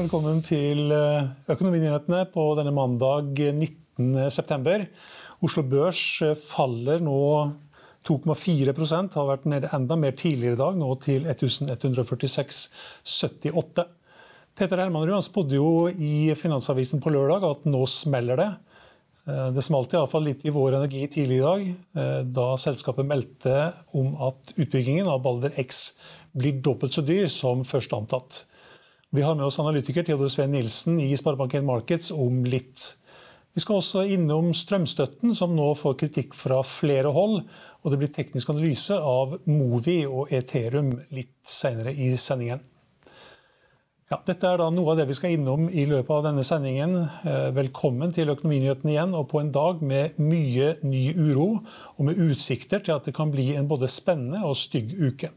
Velkommen til eh, Økonominyhetene på denne mandag 19.9. Oslo Børs eh, faller nå 2,4% har vært nede enda mer tidligere i dag, nå til 1146,78. Peter Hermanrud han spådde jo i Finansavisen på lørdag at nå smeller det. Eh, det smalt iallfall litt i Vår Energi tidlig i dag, da selskapet meldte om at utbyggingen av Balder X blir dobbelt så dyr som først antatt. Vi har med oss analytiker Theodor Sven Nilsen i Sparebank1 Markets om litt. Vi skal også innom strømstøtten, som nå får kritikk fra flere hold. Og det blir teknisk analyse av Movi og Ethereum litt senere i sendingen. Ja, dette er da noe av det vi skal innom i løpet av denne sendingen. Eh, velkommen til Økonominyhetene igjen, og på en dag med mye ny uro, og med utsikter til at det kan bli en både spennende og stygg uke.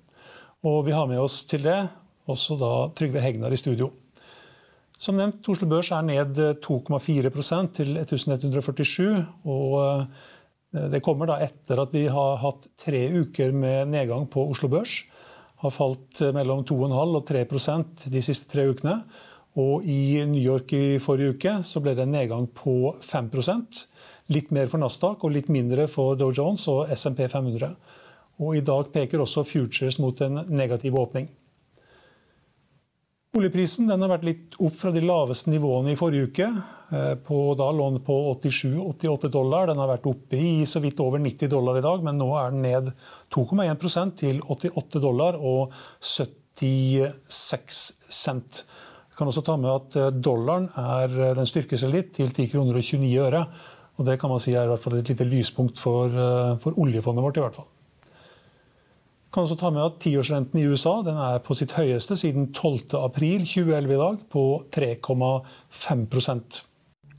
Og vi har med oss til det også da Trygve Hegnar i studio. Som nevnt, Oslo Børs er ned 2,4 til 1147. og eh, Det kommer da etter at vi har hatt tre uker med nedgang på Oslo Børs. Har falt mellom 2,5 og 3% de siste tre ukene. Og i New York i forrige uke så ble det en nedgang på 5% Litt mer for Nasdaq og litt mindre for Dow Jones og SMP 500. Og i dag peker også futures mot en negativ åpning. Oljeprisen har vært litt opp fra de laveste nivåene i forrige uke. Eh, på, da lå den på 87-88 dollar. Den har vært oppe i så vidt over 90 dollar i dag, men nå er den ned 2,1% til 88 dollar og 76 cent. Jeg kan også ta med at eh, dollaren er, eh, den styrker seg litt til 10 kroner og 29 øre. Og det kan man si er i hvert fall et lite lyspunkt for, for oljefondet vårt. i hvert fall. Kan også ta med at Tiårsrenten i USA er på sitt høyeste siden 12.4.2011 i dag, på 3,5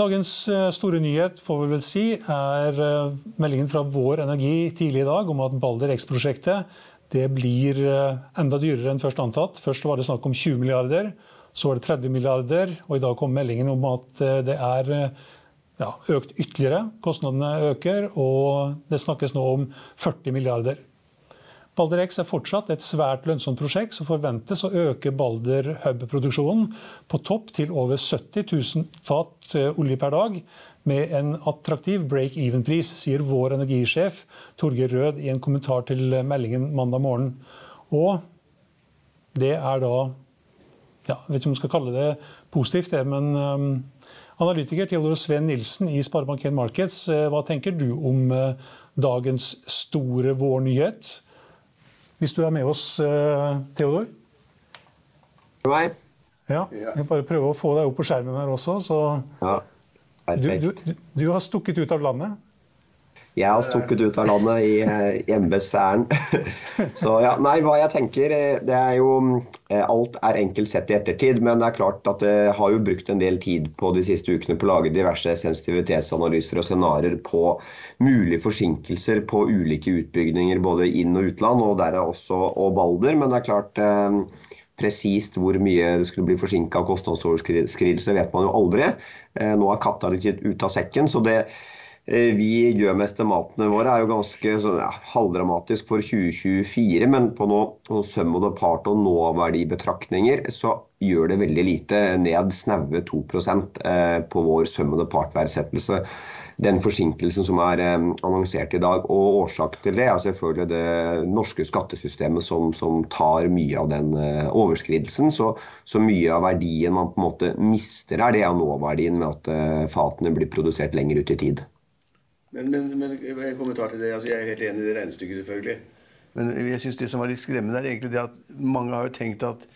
Dagens eh, store nyhet får vi vel si, er eh, meldingen fra Vår Energi tidlig i dag om at Balder X-prosjektet det blir eh, enda dyrere enn først antatt. Først var det snakk om 20 milliarder, så var det 30 milliarder, og i dag kom meldingen om at det er ja, økt ytterligere. Kostnadene øker, og det snakkes nå om 40 milliarder. Balder X er fortsatt et svært lønnsomt prosjekt som forventes å øke Balder Hub-produksjonen på topp til over 70 000 fat eh, olje per dag, med en attraktiv break-even-pris, sier vår energisjef Torgeir Rød i en kommentar til meldingen mandag morgen. Og det er da ja, Jeg vet ikke om man skal kalle det positivt, det, men um, analytiker Theodor Sven Nilsen i Sparebank1 Markets, hva tenker du om uh, dagens store vårnyhet? Hvis du er med oss, eh, Theodor? Nei. Ja, Jeg bare prøver å få deg opp på skjermen her også. Så ja, perfekt. Du, du, du har stukket ut av landet? Jeg har stukket ut av landet i, eh, embetsæren. Så ja, nei, hva jeg tenker eh, Det er jo eh, Alt er enkelt sett i ettertid, men det er klart at det har jo brukt en del tid på de siste ukene på å lage diverse sensitivitetsanalyser og scenarioer på mulige forsinkelser på ulike utbygninger både inn- og utland, og der er også og Balder. Men det er klart Presist hvor mye det skulle bli forsinka kostnadsoverskridelse, vet man jo aldri. Nå er katta litt ut av sekken. så det vi gjør med estimatene våre er jo ganske så, ja, halvdramatisk for 2024, men på noe sum og part og nåverdibetraktninger så gjør det veldig lite, ned snaue 2 eh, på vår sum og part-verdsettelse. den forsinkelsen som er eh, annonsert i dag. Og årsak til det er selvfølgelig det norske skattesystemet som, som tar mye av den eh, overskridelsen. Så, så, mye av verdien man på en måte mister her, det er nåverdien med at eh, fatene blir produsert lenger ut i tid. Men, men, men en kommentar til det. Altså, jeg er helt enig i det regnestykket, selvfølgelig. Men jeg synes det som var litt skremmende, er egentlig det at mange har jo tenkt at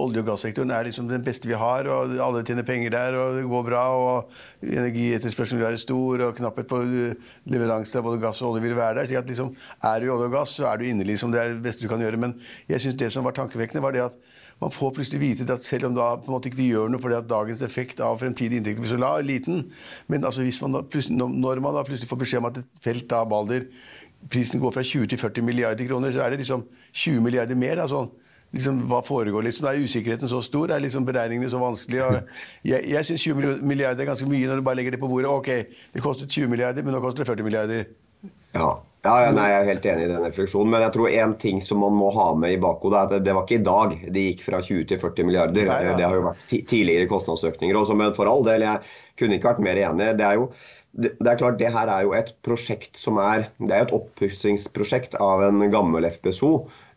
olje- og gassektoren er liksom den beste vi har, og alle tjener penger der, og det går bra, og energietterspørselen vil være stor, og knapphet på eh, leveranser av både gass og olje vil være der. slik at liksom, Er du i olje og gass, så er du inne, liksom. Det er det beste du kan gjøre. Men jeg synes det som var tankevekkende, var det at man får plutselig vite at selv om da på en måte ikke gjør noe fordi at dagens effekt av fremtidige inntekter blir så la, liten, men altså hvis man da når man da plutselig får beskjed om at et felt da, Balder, prisen går fra 20 til 40 milliarder kroner, så er det liksom 20 milliarder mer. sånn liksom, hva foregår liksom? Er usikkerheten så stor? Er liksom beregningene så vanskelige? jeg jeg syns 20 milliarder er ganske mye når du bare legger det på bordet. Ok, det kostet 20 milliarder, men nå koster det 40 milliarder. Ja. Ja, nei, Jeg er helt enig i den refleksjonen, men jeg tror en ting som man må ha med i bakhodet, er at det var ikke i dag det gikk fra 20 til 40 milliarder. Nei, ja. Det har jo vært tidligere kostnadsøkninger også, men for all del, jeg kunne ikke vært mer enig. Det er jo det, er klart, det her er jo et prosjekt som er Det er et oppussingsprosjekt av en gammel FPSO.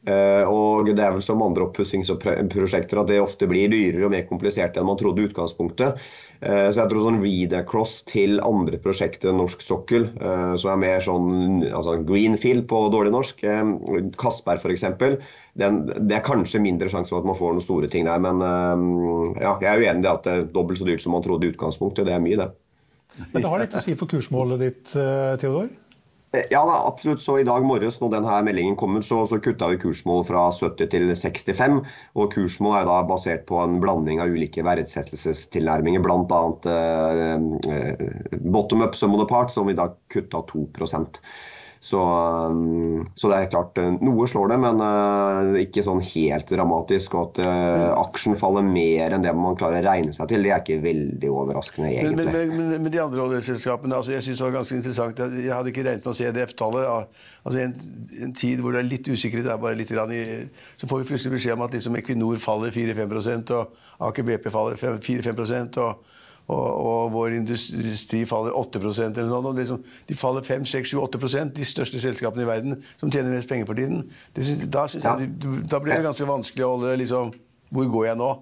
Eh, og det er vel som andre oppussingsprosjekter at det ofte blir dyrere og mer komplisert enn man trodde i utgangspunktet. Eh, så jeg tror sånn read across til andre prosjekter enn norsk sokkel, eh, som er mer sånn altså greenfield på dårlig norsk, Castberg f.eks., det er kanskje mindre sjanse for at man får noen store ting der. Men ja, jeg er uenig i at det er dobbelt så dyrt som man trodde i utgangspunktet. Det er mye, det. Men det har litt å si for kursmålet ditt, Theodor? Ja, da, absolutt. Så I dag morges når denne meldingen kommer, så, så kutta vi kursmål fra 70 til 65. og Kursmål er da basert på en blanding av ulike verdsettelsestilnærminger, bl.a. Eh, eh, bottom up sum of part, som i dag kutta 2 så, um, så, det er klart, eh, noe slår det, men uh, ikke sånn helt dramatisk. Og at uh, aksjen faller mer enn det man klarer å regne seg til, det er ikke veldig overraskende, egentlig. Men, men, men, men de andre oljeselskapene, altså, jeg synes det var ganske interessant. Jeg hadde ikke regnet med å se CDF-tallet. Altså, en, en, tid hvor det er litt usikkerhet, er bare litt i, så får vi plutselig beskjed om at liksom, Equinor faller 4-5 og Aker BP faller 4-5% og og, og, vår industri faller 8% eller noe sånt. Liksom, de faller 5-6-7-8% de største selskapene i verden som tjener mest penger for tiden. Det, da, ja. jeg, da, blir det ganske vanskelig å holde liksom, Hvor går jeg nå?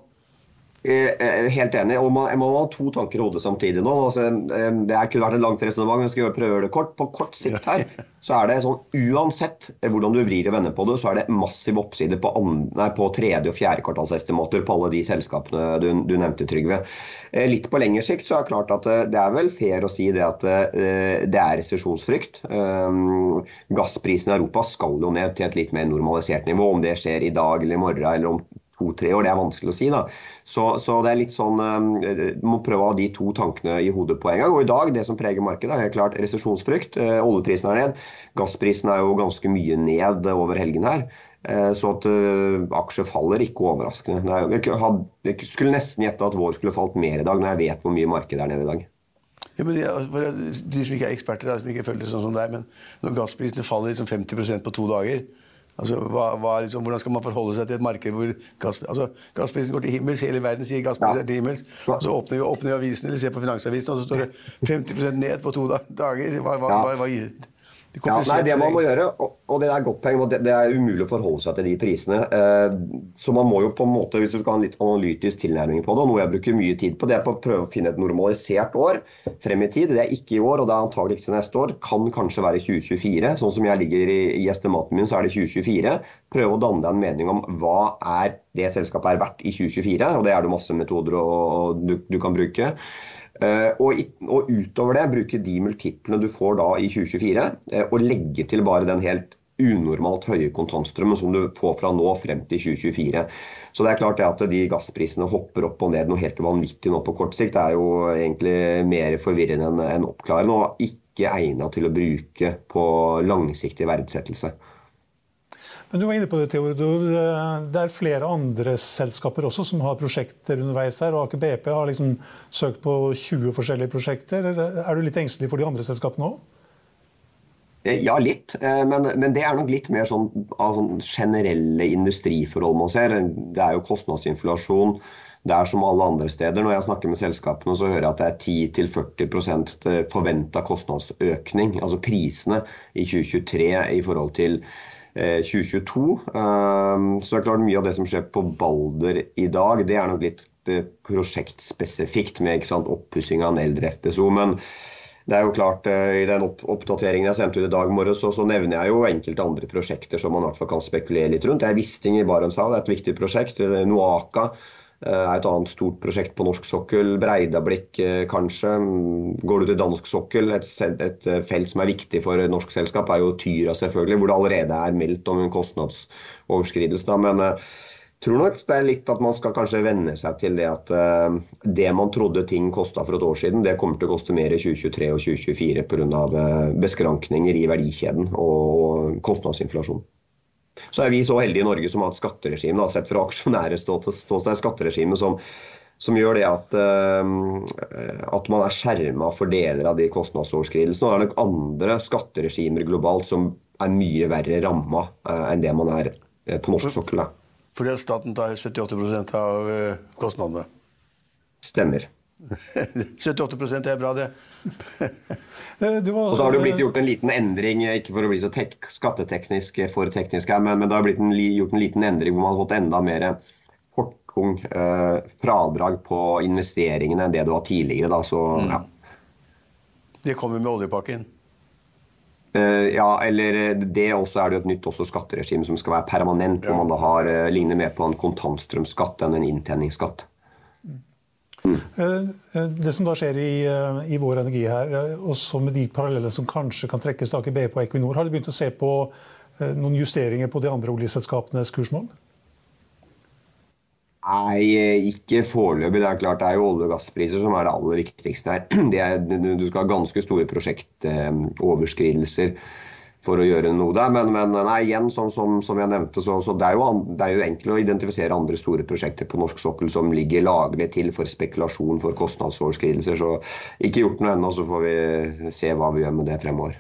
Eh, eh, helt enig. og man, må ha to tanker i hodet samtidig nå. Altså, eh, det kunne vært et langt resonnement, men jeg skal prøve å gjøre det kort. På kort sikt her så er det sånn uansett hvordan du vrir og vender på det, så er det massiv oppside på, nei, på tredje- og fjerde kvartalsestimater på alle de selskapene du, du, nevnte, Trygve. Litt på lengre sikt så er det klart at det er vel fair å si det at det er resesjonsfrykt. Gassprisen i Europa skal jo ned til et litt mer normalisert nivå. Om det skjer i dag eller i morgen eller om to-tre år. Det er vanskelig å si. da. Så, så, det er litt sånn eh, Du må prøve å ha de to tankene i hodet på en gang. Og i dag, det som preger markedet, er helt klart resesjonsfrykt. Eh, oljeprisen er ned. Gassprisen er jo ganske mye ned over helgen her. Eh, så at aksjer faller, ikke overraskende. Jeg skulle nesten gjette at vår skulle falt mer i dag, når jeg vet hvor mye markedet er nede i dag. Ja, men for De som ikke er eksperter, som ikke følger det sånn som deg, men når gassprisene faller liksom 50% på to dager, Altså, hva, hva, liksom, hvordan skal man forholde seg til et marked hvor gass, altså, gassprisen går til himmels? Hele verden sier gassprisen er til himmels. Og så åpner vi, åpner vi avisen eller ser på Finansavisen, og så står det 50% ned på to dager. Hva, hva, hva, hva ja, nei, det man må gjøre, og det er godt poeng, det, det, er umulig å forholde seg til de prisene. Eh, så man må jo på en måte, hvis du skal ha en litt analytisk tilnærming på det, og noe jeg bruker mye tid på, det er på å prøve å finne et normalisert år frem i tid. Det er ikke i år, og det er antagelig ikke til neste år. Kan kanskje være 2024. Sånn som jeg ligger i, i estimaten min, så er det 2024. Prøve å danne deg en mening om hva er det selskapet er verdt i 2024, og det er det masse metoder og, og du, du kan bruke. Eh, og, og, utover det bruke de multiplene du får da i 2024, eh, og legge til bare den helt unormalt høye kontantstrømmen som du får fra nå frem til 2024. Så det er klart det at de gassprisene hopper opp og ned noe helt vanvittig nå på kort sikt, det er jo egentlig mer forvirrende enn oppklarende og ikke egnet til å bruke på langsiktig verdsettelse. Men du var inne på det, Theodor. Det er flere andre selskaper også som har prosjekter underveis her. og Aker BP har liksom søkt på 20 forskjellige prosjekter. Er du litt engstelig for de andre selskapene òg? Eh, ja, litt. Eh, men, men, det er nok litt mer sånn av sånn generelle industriforhold man ser. Det er jo kostnadsinflasjon. det er som alle andre steder. Når jeg snakker med selskapene, så hører jeg at det er 10-40% forventa kostnadsøkning, altså prisene, i 2023 i forhold til 2022. Så det er klart mye av det som skjer på Balder i dag, det er nok litt prosjektspesifikt med oppussing av en eldre FPSO. men det er jo klart, I den oppdateringen jeg sendte ut i dag morges, så, så, nevner jeg jo enkelte andre prosjekter som man i hvert fall kan spekulere litt rundt. Det er Wisting i Barentshavet, det er et viktig prosjekt. Noaka er et annet stort prosjekt på norsk sokkel. Breidablikk kanskje. Går du til dansk sokkel, et, et, felt som er viktig for et norsk selskap, er jo Tyra selvfølgelig, hvor det allerede er meldt om en kostnadsoverskridelse. Men tror nok det er litt at man skal kanskje venne seg til det at det man trodde ting kosta for et år siden, det kommer til å koste mer i 2023 og 2024 pga. Uh, beskrankninger i verdikjeden og kostnadsinflasjon. Så er vi så heldige i Norge som har et skatteregime, sett fra aksjonærer ståsted, skatteregime som, som gjør det at, uh, at man er skjerma for deler av de kostnadsoverskridelsene. Og det er nok andre skatteregimer globalt som er mye verre ramma uh, enn det man er på norsk sokkel. Fordi at staten tar 78 av eh, kostnadene. Stemmer. 78 er bra, det. Eh, og så har det blitt gjort en liten endring, ikke for å bli så skatteteknisk for teknisk her, men, men, det har blitt en, gjort en liten endring hvor man har fått enda mer fortung eh, fradrag på investeringene enn det det var tidligere. Da, så, mm. ja. Det kommer med oljepakken? Eh, ja, eller eh, det også er det jo et nytt også skatteregime som skal være permanent, hvor man da har, eh, ligner mer på en kontantstrømskatt enn en inntjeningsskatt. Mm. Det som da skjer i, i, Vår Energi her, også med de parallellene som kanskje kan trekkes til Aker BP og Equinor, har de begynt å se på noen justeringer på de andre oljeselskapenes kursmål? Nei, ikke foreløpig. Det er klart det er jo olje- og gasspriser som er det aller viktigste her. Er, du skal ha ganske store prosjektoverskridelser for å gjøre noe der. Men, men nei, igjen, sånn som, som, jeg nevnte, så, så det, er jo, det, er jo, enkelt å identifisere andre store prosjekter på norsk sokkel som ligger lagret til for spekulasjon, for kostnadsoverskridelser. Så ikke gjort noe ennå, så får vi se hva vi gjør med det fremover.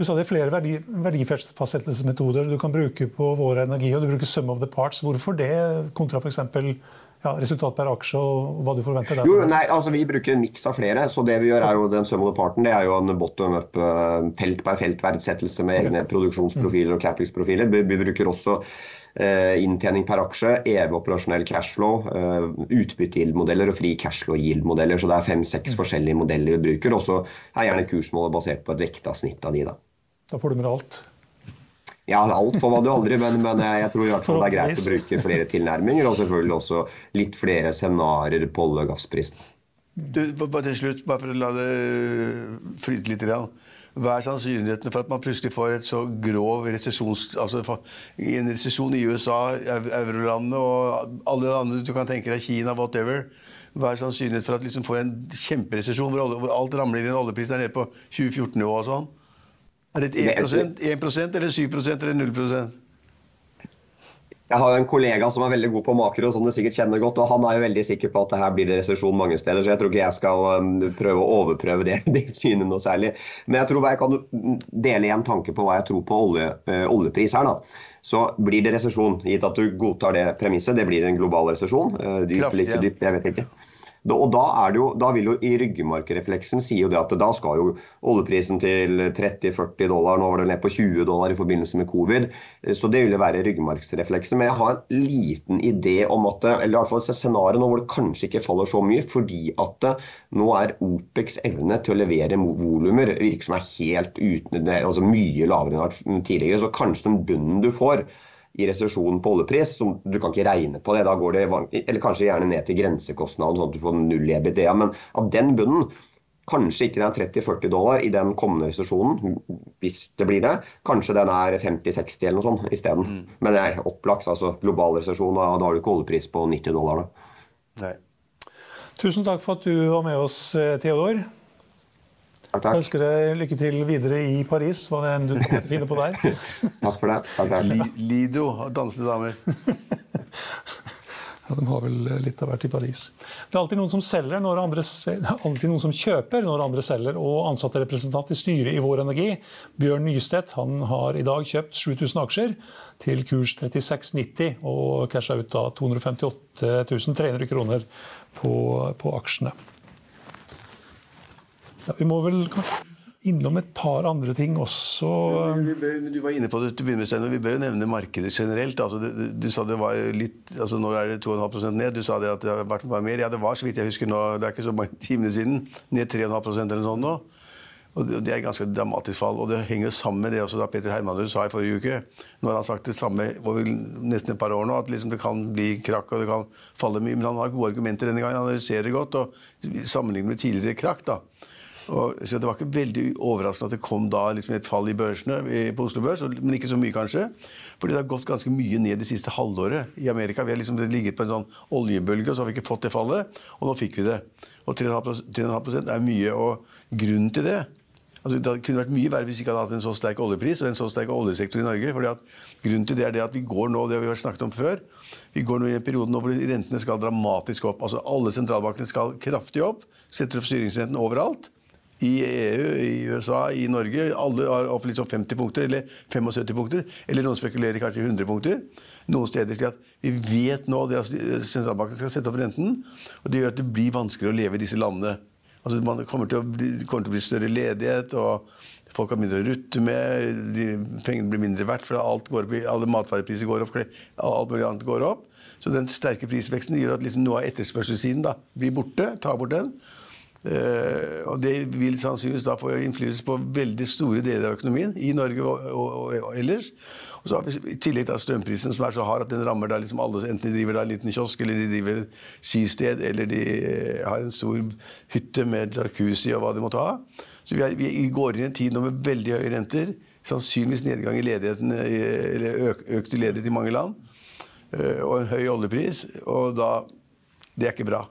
Du sa det er flere verdi, verdifastsettelsesmetoder du kan bruke på vår energi, og du bruker sum of the parts. Hvorfor det, kontra f.eks. Ja, resultat per aksje og hva du forventer der? Jo, nei, altså Vi bruker en miks av flere. så Det vi gjør er jo den sum of the parten, det er jo en bottom up eh, felt per felt-verdsettelse med egne produksjonsprofiler og Capix-profiler. Vi, vi, bruker også uh, inntjening per aksje, EV operasjonell cashflow, uh, utbytte-gild-modeller og fri cashflow-gild-modeller. Så det er fem-seks mm. forskjellige modeller vi bruker. Og så er gjerne kursmålet basert på et vekta snitt av de. da. Da får du med alt? Ja, alt får man jo aldri, men, men, jeg tror i hvert fall det er greit å bruke flere tilnærminger. Og selvfølgelig også litt flere scenarioer på olje- og gassprisen. Du, bare til slutt, bare for å la det flyte litt. Hva er sannsynligheten for at man plutselig får et så grov resesjon altså En resesjon i USA, eurolandet og alle andre du kan tenke deg, Kina, whatever. Hva er sannsynligheten for at liksom får en kjemperesesjon hvor, hvor alt ramler inn i en oljepris der nede på 2014-nivå og sånn? Er det 1%, 1% eller 7% eller 0% jeg har en kollega som er veldig god på makro, som du sikkert kjenner godt. og Han er jo veldig sikker på at det her blir det resesjon mange steder, så jeg tror ikke jeg skal um, prøve å overprøve det, det synet noe særlig. Men jeg tror jeg kan dele en tanke på hva jeg tror på olje, øh, oljepris her. da. Så blir det resesjon, gitt at du godtar det premisset. Det blir en global resesjon. Dyp, dyp, litt dyp, jeg vet ikke. Og da, jo, da, vil jo i ryggmargrefleksen si jo det at da skal jo oljeprisen til 30-40 dollar, nå var det ned på 20 dollar i forbindelse med covid. Så det ville være ryggmargsrefleksen. Men jeg har en liten idé om at eller i hvert fall et scenario nå hvor det kanskje ikke faller så mye, fordi at nå er OPEX evne til å levere volumer virker som er helt uten, altså mye lavere enn tidligere. Så kanskje den bunnen du får i resesjonen på oljepris, som du kan ikke regne på det. Da går det eller kanskje gjerne ned til grensekostnaden, sånn at du får null i EBITDA. Men av den bunnen, kanskje ikke den er 30-40 dollar i den kommende resesjonen, hvis det blir det. Kanskje den er 50-60 eller noe sånt isteden. Mm. Men det er opplagt. altså Global resesjon, da, har du ikke oljepris på 90 dollar. da. Nei. Tusen takk for at du var med oss, eh, Theodor. Takk, takk. Jeg ønsker deg lykke til videre i Paris, hva det enn du finner på der. takk for det. Takk, takk. Lido og dansende damer. Ja, De har vel litt av hvert i Paris. Det er alltid noen som selger når andre, alltid noen som kjøper når andre selger. og Ansattrepresentant i styret i Vår Energi, Bjørn Nystedt, han har i dag kjøpt 7000 aksjer til kurs 36,90 og casha ut da 258 300 kroner på, på aksjene. Ja, vi må vel innom et par andre ting også. Du var inne på det til å begynne med, Vi bør jo nevne markedet generelt. Altså, du, du, sa det var litt, altså Nå er det 2,5% ned. Du sa det at det har vært bare mer. Ja, det var så vidt jeg husker nå, det er ikke så mange timene siden, ned 3,5% eller sånt nå. Og det, er et ganske dramatisk fall. Og det henger sammen med det også da Peter Hermanrud sa i forrige uke. Nå har han sagt det samme over nesten et par år nå, at liksom det kan bli krakk og det kan falle mye. Men han har gode argumenter denne gangen. Han analyserer godt. og Sammenlignet med tidligere krakk, da, og, så Det var ikke veldig overraskende at det kom da liksom et fall i børsene på Oslo Børs, men ikke så mye, kanskje. Fordi det har gått ganske mye ned det siste halvåret i Amerika. Vi har liksom ligget på en sånn oljebølge, og så har vi ikke fått det fallet. Og nå fikk vi det. Og 3,5% er mye. Og grunnen til det altså Det kunne vært mye verre hvis vi ikke hadde hatt en så sterk oljepris og en så sterk oljesektor i Norge. fordi at Grunnen til det er det at vi går nå, det har vi snakket om før, vi går nå i en periode nå hvor rentene skal dramatisk opp. altså Alle sentralbankene skal kraftig opp. Setter opp styringsrenten overalt i EU, i USA, i Norge. Alle har opp liksom 50 punkter, eller 75 punkter. Eller noen spekulerer kanskje i 100 punkter. Noen steder slik at vi vet nå at sentralbanken skal sette opp renten. Og det gjør at det blir vanskeligere å leve i disse landene. Altså Man kommer til, bli, kommer til å bli større ledighet. og Folk har mindre å rutte med, de, pengene blir mindre verdt, for alt går opp, alle matvarepriser går opp, alt mulig annet går opp. Så den sterke prisveksten gjør at liksom noe av etterspørselssiden blir borte. tar bort den. Uh, og Det vil sannsynligvis da få innflytelse på veldig store deler av økonomien i Norge og, og, og, og ellers. Og så har vi I tillegg til strømprisen som er så hard at den rammer da liksom alle, enten de driver da en liten kiosk, eller de driver skisted, eller de uh, har en stor hytte med jacuzzi og hva de måtte ha. Så vi, er, vi, går inn i en tid nå med veldig høye renter. Sannsynligvis nedgang i ledigheten, eller øk, økt ledighet i mange land. Og en høy oljepris. Og da Det er ikke bra.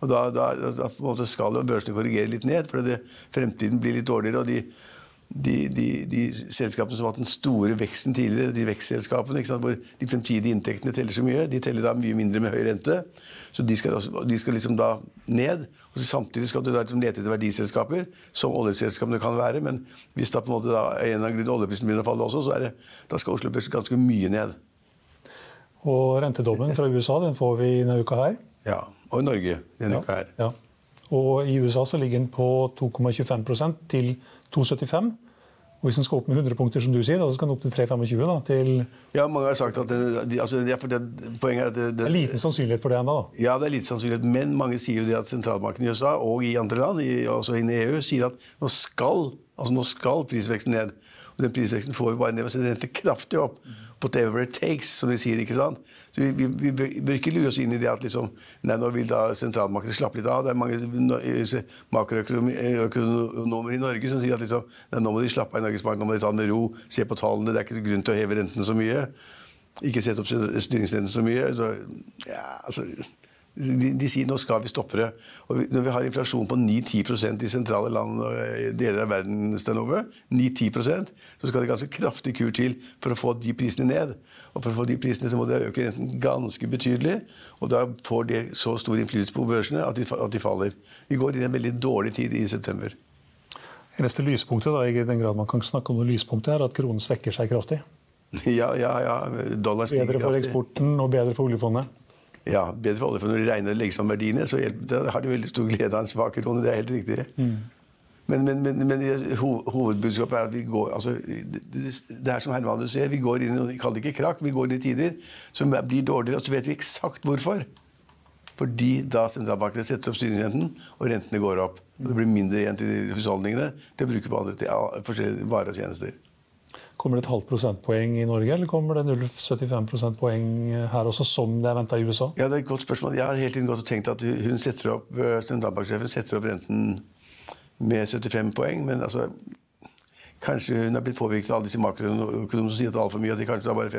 Og da, da, da skal børsene korrigere litt ned, for det, fremtiden blir litt dårligere. og de, de, de, de, selskapene som har hatt den store veksten tidligere, de vekstselskapene hvor de fremtidige inntektene teller så mye, de teller da mye mindre med høy rente. Så de skal, også, de skal liksom da ned. og Samtidig skal du da liksom lete etter verdiselskaper, som oljeselskapene kan være. Men hvis da på en måte da en av grunnene oljeprisen begynner å falle også, så er det, da skal Oslo Børs ganske mye ned. Og rentedommen fra USA den får vi denne uka her. Ja, Og i Norge denne ja, uka her. Ja. Og i USA så ligger den på 2,25% til 2,75. Og hvis den skal opp med 100 punkter, som du sier, da skal den opp til 3,25? til... Ja, mange har sagt at det, de, altså, det, det, poenget er at det, det, er liten sannsynlighet for det ennå? Ja, det er liten sannsynlighet, men mange sier jo det at sentralbanken i USA og i andre land, i, også inne i EU, sier at nå skal, altså, nå skal prisveksten ned. Og den prisveksten får vi bare ned Så å sette kraftig opp. Whatever it takes, som de sier. ikke sant? Så Vi, vi, vi bør ikke lure oss inn i det at liksom, nei, nå vil da sentralmarkedet slappe litt av. Det er mange makroøkonomer i Norge som sier at liksom, nei, nå må de slappe av i Norges Bank, nå må de ta det med ro, se på tallene, det er ikke grunn til å heve rentene så mye. Ikke sette opp styringsrenten så mye. Så, ja, altså... De, de, sier nå skal vi stoppe det. Og når vi har inflasjon på 9-10% i sentrale land og deler av verden, Stenove, 9-10% så skal det ganske kraftig kur til for å få de prisene ned. Og for å få de prisene så må de øke renten ganske betydelig. Og da får det så stor innflytelse på børsene at de, at de faller. Vi går inn i en veldig dårlig tid i september. Eneste lyspunktet, da, i den grad man kan snakke om noe lyspunkt, er at kronen svekker seg kraftig. Ja, ja, ja. Dollar stiger kraftig. Bedre for eksporten og bedre for oljefondet? Ja, bedre for oljefondet når de regner og legger sammen verdiene, så har de veldig stor glede av en svak krone. Det er helt riktig. Mm. Men, men, men, men, hovedbudskapet er at vi går altså, det, det, er som Herman sier, vi går inn i kaller det ikke krakk, vi går inn i tider som blir dårligere, og så vet vi eksakt hvorfor. Fordi da sentralbankene setter opp styringsrenten, og rentene går opp. Og det blir mindre igjen til husholdningene til å bruke på andre til forskjellige varer og tjenester. Kommer det et halvt prosentpoeng i Norge, eller kommer det 0,75 prosentpoeng her også, som det er venta i USA? Ja, Det er et godt spørsmål. Jeg har hele tiden gått og tenkt at hun setter opp, eh, sentralbanksjefen setter opp renten med 75 poeng, men altså Kanskje hun har blitt påvirket av alle disse makroøkonomene som sier at det er altfor mye, at de kanskje har bare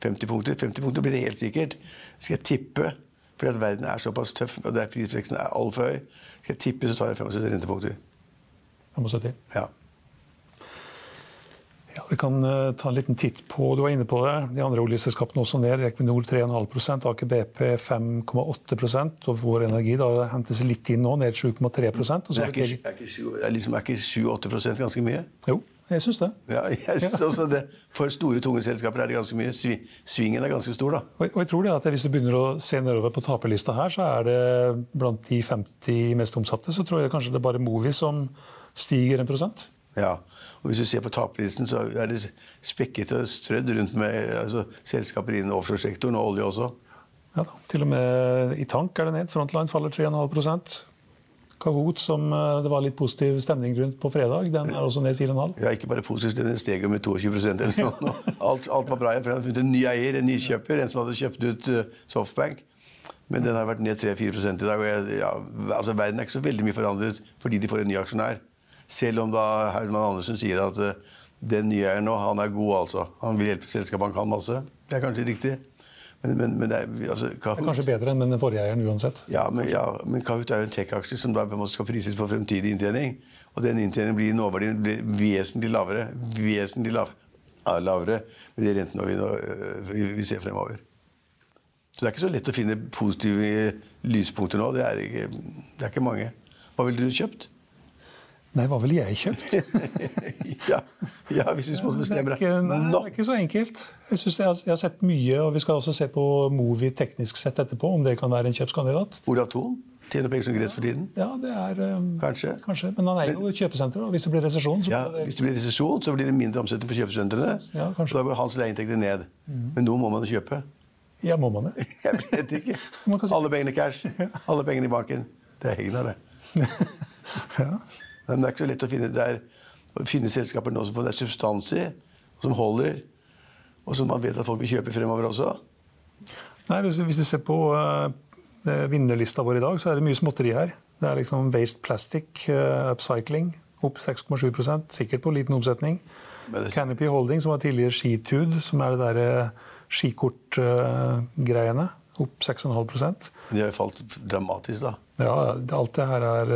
50 punkter. 50 punkter blir det helt sikkert. Skal jeg tippe, fordi at verden er såpass tøff og der prisveksten er altfor høy, skal jeg tippe så tar jeg 75 rentepunkter. 75? Ja. Ja, Vi kan uh, ta en liten titt på du var inne på det, de andre oljeselskapene også ned. Equinor 3,5 Aker BP 5,8% og Vår Energi da hentes litt inn nå, ned 7,3 Er ikke, ikke, er liksom, ikke 7-8 ganske mye? Jo, jeg syns det. Ja, jeg synes også det. For store, tunge selskaper er det ganske mye. Svingen er ganske stor, da. Og, og jeg tror det at Hvis du begynner å se nedover på taperlista her, så er det blant de 50 mest omsatte, så tror jeg kanskje det er bare Movi som stiger en prosent. Ja, og Hvis du ser på taperlisten, så er det spekket og strødd rundt med altså, selskaper innen offshoresektoren og olje også. Ja da, Til og med i tank er det ned. Frontline faller 3,5% Kahoot, som eh, det var litt positiv stemning rundt på fredag, den er også ned 4,5 Ja, ikke bare positiv, den steg jo med 22% eller sånn. Alt, alt, var bra igjen. for Han hadde funnet en ny eier, en ny kjøper, en som hadde kjøpt ut uh, Softbank. Men den har vært ned 3-4 i dag. og jeg, ja, altså Verden er ikke så veldig mye forandret fordi de får en ny aksjonær. Selv om da Herman Andersen sier at uh, den nye eieren nå, han er god, altså. Han vil hjelpe selskapet, han kan masse. Det er kanskje riktig. Men, men, men det, er, altså, Kahoot, det, er, kanskje bedre enn den forrige eieren uansett? Ja, men, ja, men Kahoot er jo en tech-aksje som da skal prises på fremtidig inntjening. Og den inntjeningen blir nåverdien blir vesentlig lavere. Vesentlig lav, lavere med de rentene vi, nå, øh, vi ser fremover. Så det er ikke så lett å finne positive lyspunkter nå. Det er ikke, det er ikke mange. Hva ville du kjøpt? Nei, hva ville jeg kjøpt? ja, ja, hvis vi måtte bestemme det. Ikke, nei, det er ikke så enkelt. Jeg, synes jeg, jeg, har sett mye, og vi skal også se på Movi teknisk sett etterpå, om det kan være en kjøpskandidat. Olav Thon? Tjener penger som gress for tiden? Ja, det er um, kanskje. kanskje. Men han er jo kjøpesenter. og Hvis det blir resesjon, så, ja, hvis det blir resesjon, så blir det mindre omsetning på kjøpesentrene. Ja, og da går hans leieinntekter ned. Mm. Men nå må man kjøpe. Ja, må man det? jeg vet ikke. Alle pengene cash. Alle pengene i banken. Det er Hegnar, det. ja. Men det er ikke så lett å finne, der, å finne selskaper nå som det er substans i, som holder, og som man vet at folk vil kjøpe fremover også. Nei, Hvis, hvis du ser på uh, vinnerlista vår i dag, så er det mye småtteri her. Det er liksom Waste Plastic, uh, Upcycling, opp 6,7 sikkert på liten omsetning. Det... Canopy Holding, som var tidligere Skitude, som er det derre skikortgreiene, uh, opp 6,5 De har jo falt dramatisk, da. Ja, alt det her er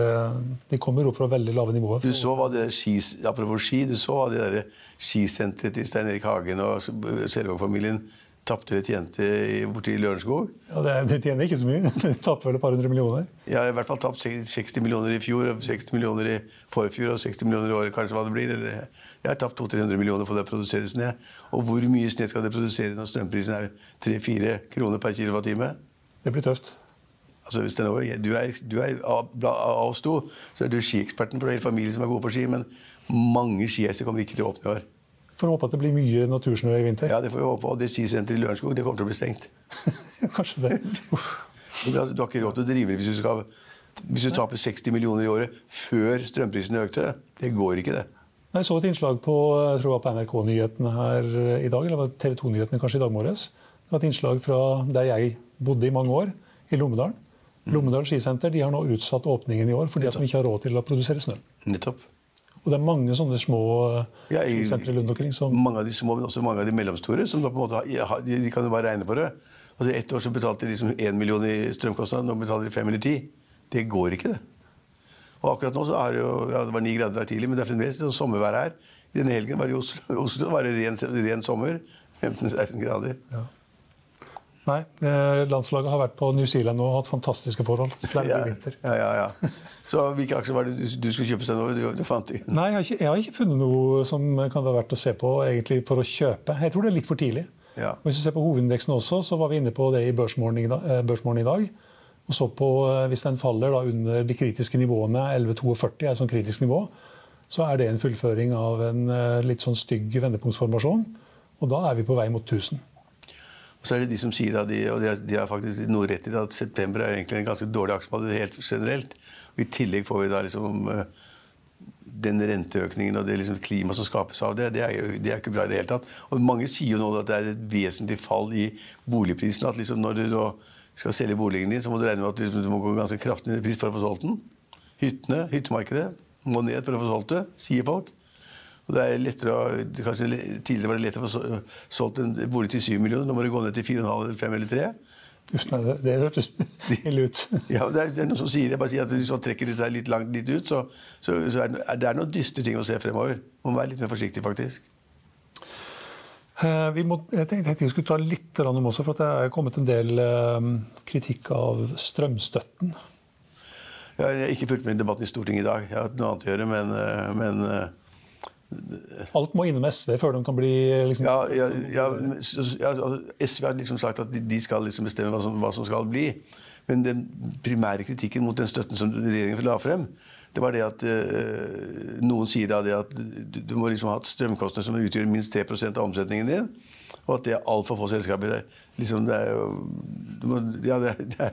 De kommer opp fra veldig lave nivåer. Du så hva det skis, apropos ski, du så hva det skisenteret til Stein Erik Hagen og Selvåg-familien tapte eller tjente borti Lørenskog? Ja, det, det, tjener ikke så mye. Du tapte vel et par hundre millioner? Ja, i hvert fall tapt 60 millioner i fjor, 60 millioner i forfjor og 60 millioner i år, kanskje hva det blir. Eller, jeg har tapt 200-300 millioner for det å produsere snø. Og hvor mye sne skal det produsere når strømprisen er 3-4 kroner per kilowattime? Det blir tøft. Altså, hvis det er noe, du er, du er av, av oss to så er du skieksperten, for det er hele familien som er gode på ski. Men mange skihester kommer ikke til å åpne i år. Får håpe at det blir mye natursnø i vinter. Ja, det får vi håpe. Og det skisenteret i Lørenskog det kommer til å bli stengt. Kanskje det. Du har ikke råd til å drive hvis du, skal, hvis du taper 60 millioner i året før strømprisene økte. Det går ikke, det. Jeg så et innslag på, på NRK-nyhetene her i dag, eller TV 2-nyhetene kanskje i dag morges. Det var et innslag fra der jeg bodde i mange år, i Lommedalen. Lommedal skisenter de har nå utsatt åpningen i år fordi at de ikke har råd til å produsere snø. Nettopp. Og det er mange sånne små ja, skisentre rundt omkring. Som... Mange av de små, men også mange av de mellomstore. som da på en måte, ja, de, de, kan jo bare regne på det. Altså Ett år så betalte de liksom 1 million i strømkostnad, nå betaler de 5 eller 10. Det går ikke, det. Og akkurat nå så er det jo, ja, det var 9 grader der tidlig, men det er fremdeles sånn sommervær her. Denne helgen var det i Oslo, Oslo var det ren, ren sommer. 15-16 grader. Ja. Nei, eh, landslaget har vært på New Zealand og hatt fantastiske forhold. Er ja, vinter. Ja, ja, ja. Så hvilke aksjer var det du, du skulle kjøpe nå? Du, du fant de. Nei, jeg har, ikke, jeg har, ikke, funnet noe som kan være verdt å se på egentlig for å kjøpe. Jeg tror det er litt for tidlig. Ja. Hvis du ser på hovedindeksen også, så var vi inne på det i børsmorgen i, dag, eh. Og så på, eh, Hvis den faller under de kritiske nivåene, 11,42 er et sånn kritisk nivå, så er det en fullføring av en litt sånn stygg vendepunktsformasjon. Og da er vi på vei mot 1000. Og så er det de som sier at de, og de har, faktisk noe rett i det, at september er egentlig en ganske dårlig aksjemåned helt generelt. Og I tillegg får vi da liksom uh, den renteøkningen og det liksom klimaet som skapes av det, det er jo det er ikke bra i det hele tatt. Og mange sier jo nå at det er et vesentlig fall i boligprisen. At liksom når du da skal selge boligen din, så må du regne med at liksom, du må gå ganske kraftig ned i pris for å få solgt den. Hyttene, hyttemarkedet må ned for å få solgt det, sier folk. Og det er lettere å, kanskje Tidligere var det lettere å få solgt en bolig til 7 millioner. Nå må det gå ned til 4,5 eller 5 eller 3. Uff, nei, det, det hørtes ille ut. ja, det er, det er, noen som sier det. bare sier at Hvis man trekker dette litt langt litt ut, så, så, så er det, er noen dystre ting å se fremover. Man må være litt mer forsiktig, faktisk. Eh, vi må, jeg tenkte vi skulle ta litt om også, for det er kommet en del eh, kritikk av strømstøtten. Jeg har ikke fulgt med i debatten i Stortinget i dag. Jeg har hatt noe annet å gjøre, men, eh, men Alt må innom SV før de kan bli liksom, ja, ja, ja, altså, SV har liksom sagt at de skal liksom bestemme hva som, hva som, skal bli. Men den primære kritikken mot den støtten som regjeringen la frem, det var det at øh, noen sier da det at du, du må liksom ha strømkostnader som utgjør minst 3% av omsetningen din. Og at det er altfor få selskaper. Det, liksom, det, er jo, må, ja, det, det,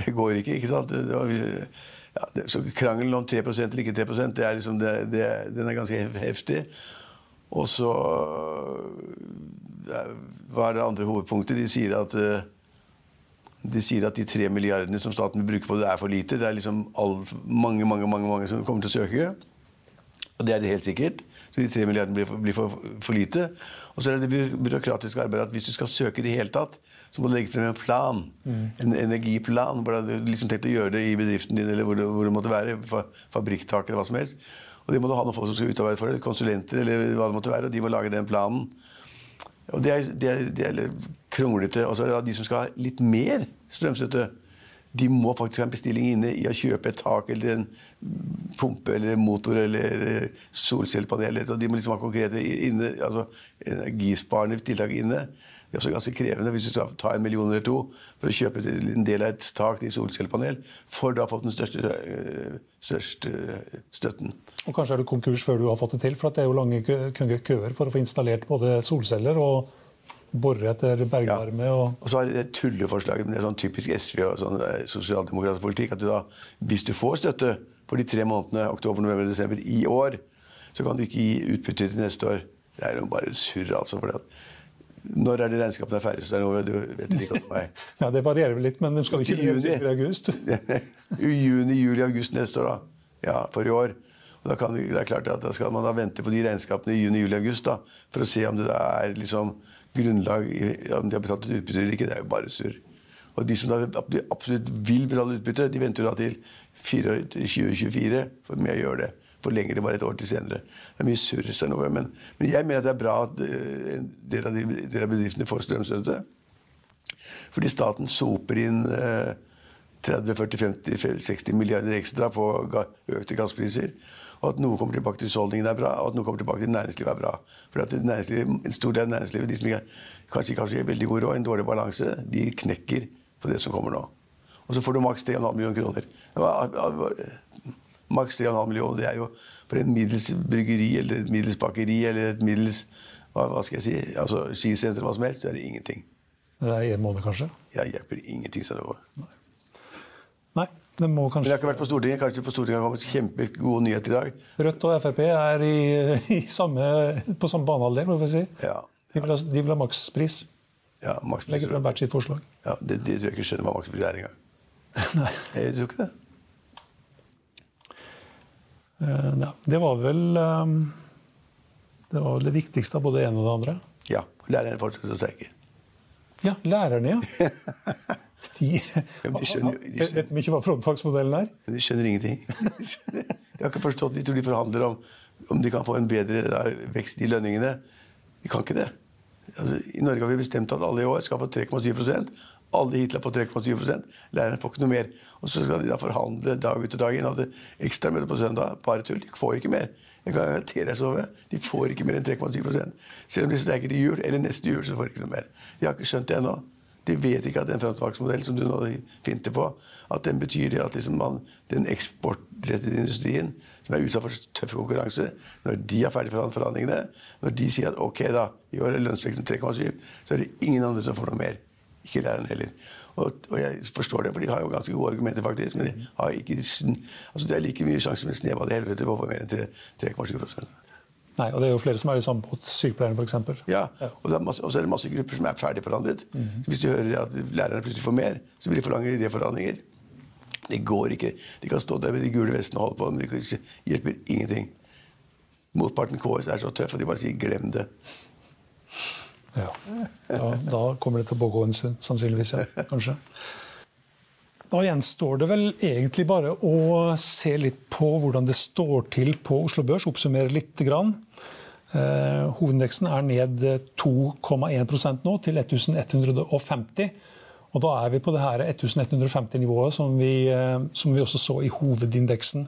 det, går ikke, ikke sant? Ja, så krangelen om 3 eller ikke 3% det er liksom, den er ganske heftig. Og så hva er det andre hovedpunktet? De sier at øh, de sier at de tre milliardene som staten vil bruke på det, er for lite. Det er liksom all, mange, mange, mange, mange som kommer til å søke. Og det er det helt sikkert. Så de tre milliardene blir, for, blir for, for, lite. Og så er det det byråkratiske arbeidet at hvis du skal søke i det hele tatt, så må du legge frem en plan. Mm. En energiplan. Hvordan du liksom tenkt å gjøre det i bedriften din, eller hvor det, hvor det måtte være. Fabrikktak eller hva som helst. Og det må du ha noen folk som skal utarbeide for det. Konsulenter eller hva det måtte være. Og de må lage den planen. Og det er, det er, det er kronglete. Og så er det da de som skal ha litt mer strømstøtte. De må faktisk ha en bestilling inne i å kjøpe et tak eller en pumpe eller motor eller solcellepanel. De må liksom ha konkrete inne, altså energisparende tiltak inne. Det er også ganske krevende hvis du skal ta en million eller to for å kjøpe en del av et tak til solcellepanel, for du har fått den største, øh, største, støtten. Og Kanskje er du konkurs før du har fått det til, for det er jo lange køer for å få installert både solceller og bore etter bergvarme. Ja. Og... og så er det tulleforslaget, men det er sånn typisk SV og sånn eh, sosialdemokratisk politikk, at du da, hvis du får støtte for de tre månedene oktober, november desember i år, så kan du ikke gi utbytte til neste år. Det er jo bare surr, altså. for det når er det regnskapene er ferdige? Så det er noe du vet ikke om meg. ja, Det varierer vel litt, men de skal ikke juni, i august? juni, juli, august neste år, da. Ja, for i år. Og da, kan, det er klart at da skal man da vente på de regnskapene i juni, juli, august da, for å se om det er liksom grunnlag om de har betalt ut utbytte eller ikke. Det er jo bare surr. Og de som da absolutt vil betale utbytte, de venter da til 2024 for med å gjøre det. Forlenger det bare et år til senere. Det er mye surr. Men, men jeg mener at det er bra at uh, en del av, de, del av bedriftene får strømstøtte. Fordi staten soper inn eh, 30-40-50-60 milliarder ekstra på økte gasspriser. Og at noe kommer tilbake til husholdningene er bra, og at noe kommer tilbake til næringslivet er bra. For En stor del av næringslivet, de som ikke, kanskje ikke har veldig god råd, en dårlig balanse, de knekker på det som kommer nå. Og så får du maks 3,5 millioner kroner. Maks 3,5 millioner, det er jo for en middels bryggeri eller et middels bakeri eller et middels hva, hva skal jeg si, altså skisenter, hva som helst, så er det ingenting. Det er én måned, kanskje? Ja, hjelper ingenting. Sånn Nei. Nei. Det må kanskje... Men jeg har ikke vært på Stortinget. Kanskje på Stortinget har kommet kjempegode nyheter i dag. Rødt og Frp er i, i samme, på samme banehalvdel, må vi si. Ja. De vil ha, de vil ha makspris. Ja, makspris. Legger frem hvert sitt forslag. Ja, det, det tror jeg ikke skjønner hva makspris er engang. Nei. Jeg tror ikke det. Uh, ja, det var vel um, Det var vel det viktigste av både det ene og det andre? Ja. Lærerne fortsetter å streike. Ja, lærerne, ja. De, ja, de skjønner, de skjønner. Vet de ikke hva frontfagsmodellen er? De skjønner ingenting. De har ikke forstått, De tror de forhandler om om de kan få en bedre da, vekst i lønningene. De kan ikke det. Altså, I Norge har vi bestemt at alle i år skal få 3,7 Alle hittil har fått 3,7 Lærerne får ikke noe mer. Og så skal de da forhandle dag ut og dag inn. Hadde ekstramøte på søndag. Bare tull. De får ikke mer. Jeg kan garantere deg, Sove. De får ikke mer enn 3,7% Selv om de streiker til jul eller neste jul, så får de ikke noe mer. De har ikke skjønt det ennå. De vet ikke at den frontfagsmodellen som du nå finter på, at den betyr at liksom man, den eksportrettede industrien, som er utsatt for tøff konkurranse, når de er ferdig med forhandlingene, når de sier at ok, da, i år er lønnsveksten 3,7, så er det ingen andre som får noe mer. Ikke læreren heller. Og, og, jeg forstår det, for de har jo ganske gode argumenter, faktisk. Men de har ikke, altså det er like mye sjanse en snev av det helvete på å få mer enn 3,7 Nei, og det er jo flere som er i samme båt. Sykepleierne f.eks. Ja, og, masse, og så er det masse grupper som er ferdigforhandlet. Mm -hmm. Hvis du hører at lærerne plutselig får mer, så vil de forlange idéforhandlinger. Det går ikke. De kan stå der med de gule vestene og holde på, men det hjelper ingenting. Motparten KS er så tøff, og de bare sier 'glem det'. Ja. Da, da kommer det til å pågå en stund, sannsynligvis. Ja, kanskje. Da gjenstår det vel egentlig bare å se litt på hvordan det står til på Oslo Børs, oppsummere litt. Grann. Eh, hovedindeksen er ned 2,1% nå, til 1150. Og da er vi på det her 1150-nivået som, som, vi også så i hovedindeksen.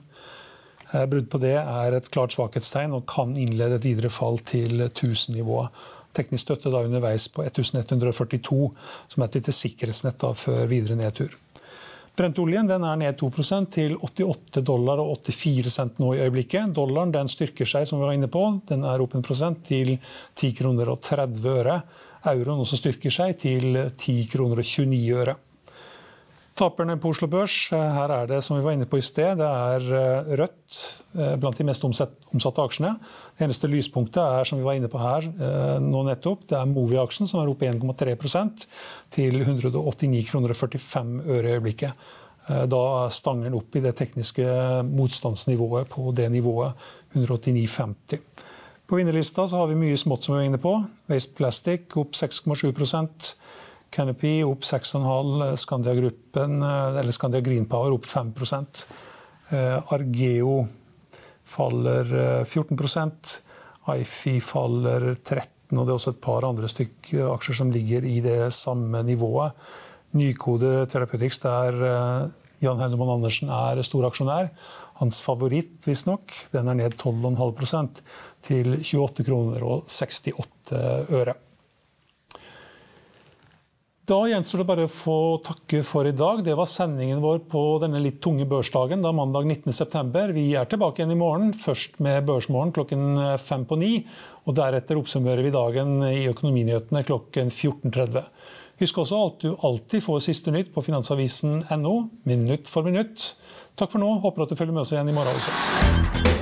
Brudd på det er et klart svakhetstegn og kan innlede et videre fall til 1000-nivået. Teknisk støtte da underveis på 1142, som er et lite sikkerhetsnett da før videre nedtur. Brentoljen den er ned 2% til 88 dollar og 84 cent nå i øyeblikket. Dollaren den styrker seg, som vi var inne på. Den er opp en prosent til 10 kroner og 30 øre. Euroen også styrker seg til 10 kroner og 29 øre. Taperne på Oslo Børs, her er det som vi var inne på i sted, det er eh, rødt eh, blant de mest omsatte aksjene. Det eneste lyspunktet er som vi var inne på her eh, nå nettopp, det er Movi-aksjen som er opp 1,3 til 189 kroner og 45 øre i øyeblikket. Da stanger den opp i det tekniske motstandsnivået på det nivået 189,50. På vinnerlista så har vi mye smått som vi var inne på. Waste Plastic opp 6,7 Canopy opp 6,5 Scandia Gruppen, eh, eller Scandia Green Power opp 5 eh, Argeo faller 14 eh, IFI faller 13 og det er også et par andre stykker aksjer som ligger i det samme nivået. Nykode Therapeutics, der Jan Heinemann Andersen er storaksjonær. Hans favoritt, visstnok, den er ned 12,5% til 28 kroner og 68 øre. Da gjenstår det bare å få takke for i dag. Det var sendingen vår på denne litt tunge børsdagen, da mandag 19.9. Vi er tilbake igjen i morgen, først med Børsmorgen klokken fem på ni. Og deretter oppsummerer vi dagen i Økonominyhetene klokken 14.30. Husk også at du alltid får siste nytt på finansavisen.no, minutt for minutt. Takk for nå. Håper at du følger med oss igjen i morgen også.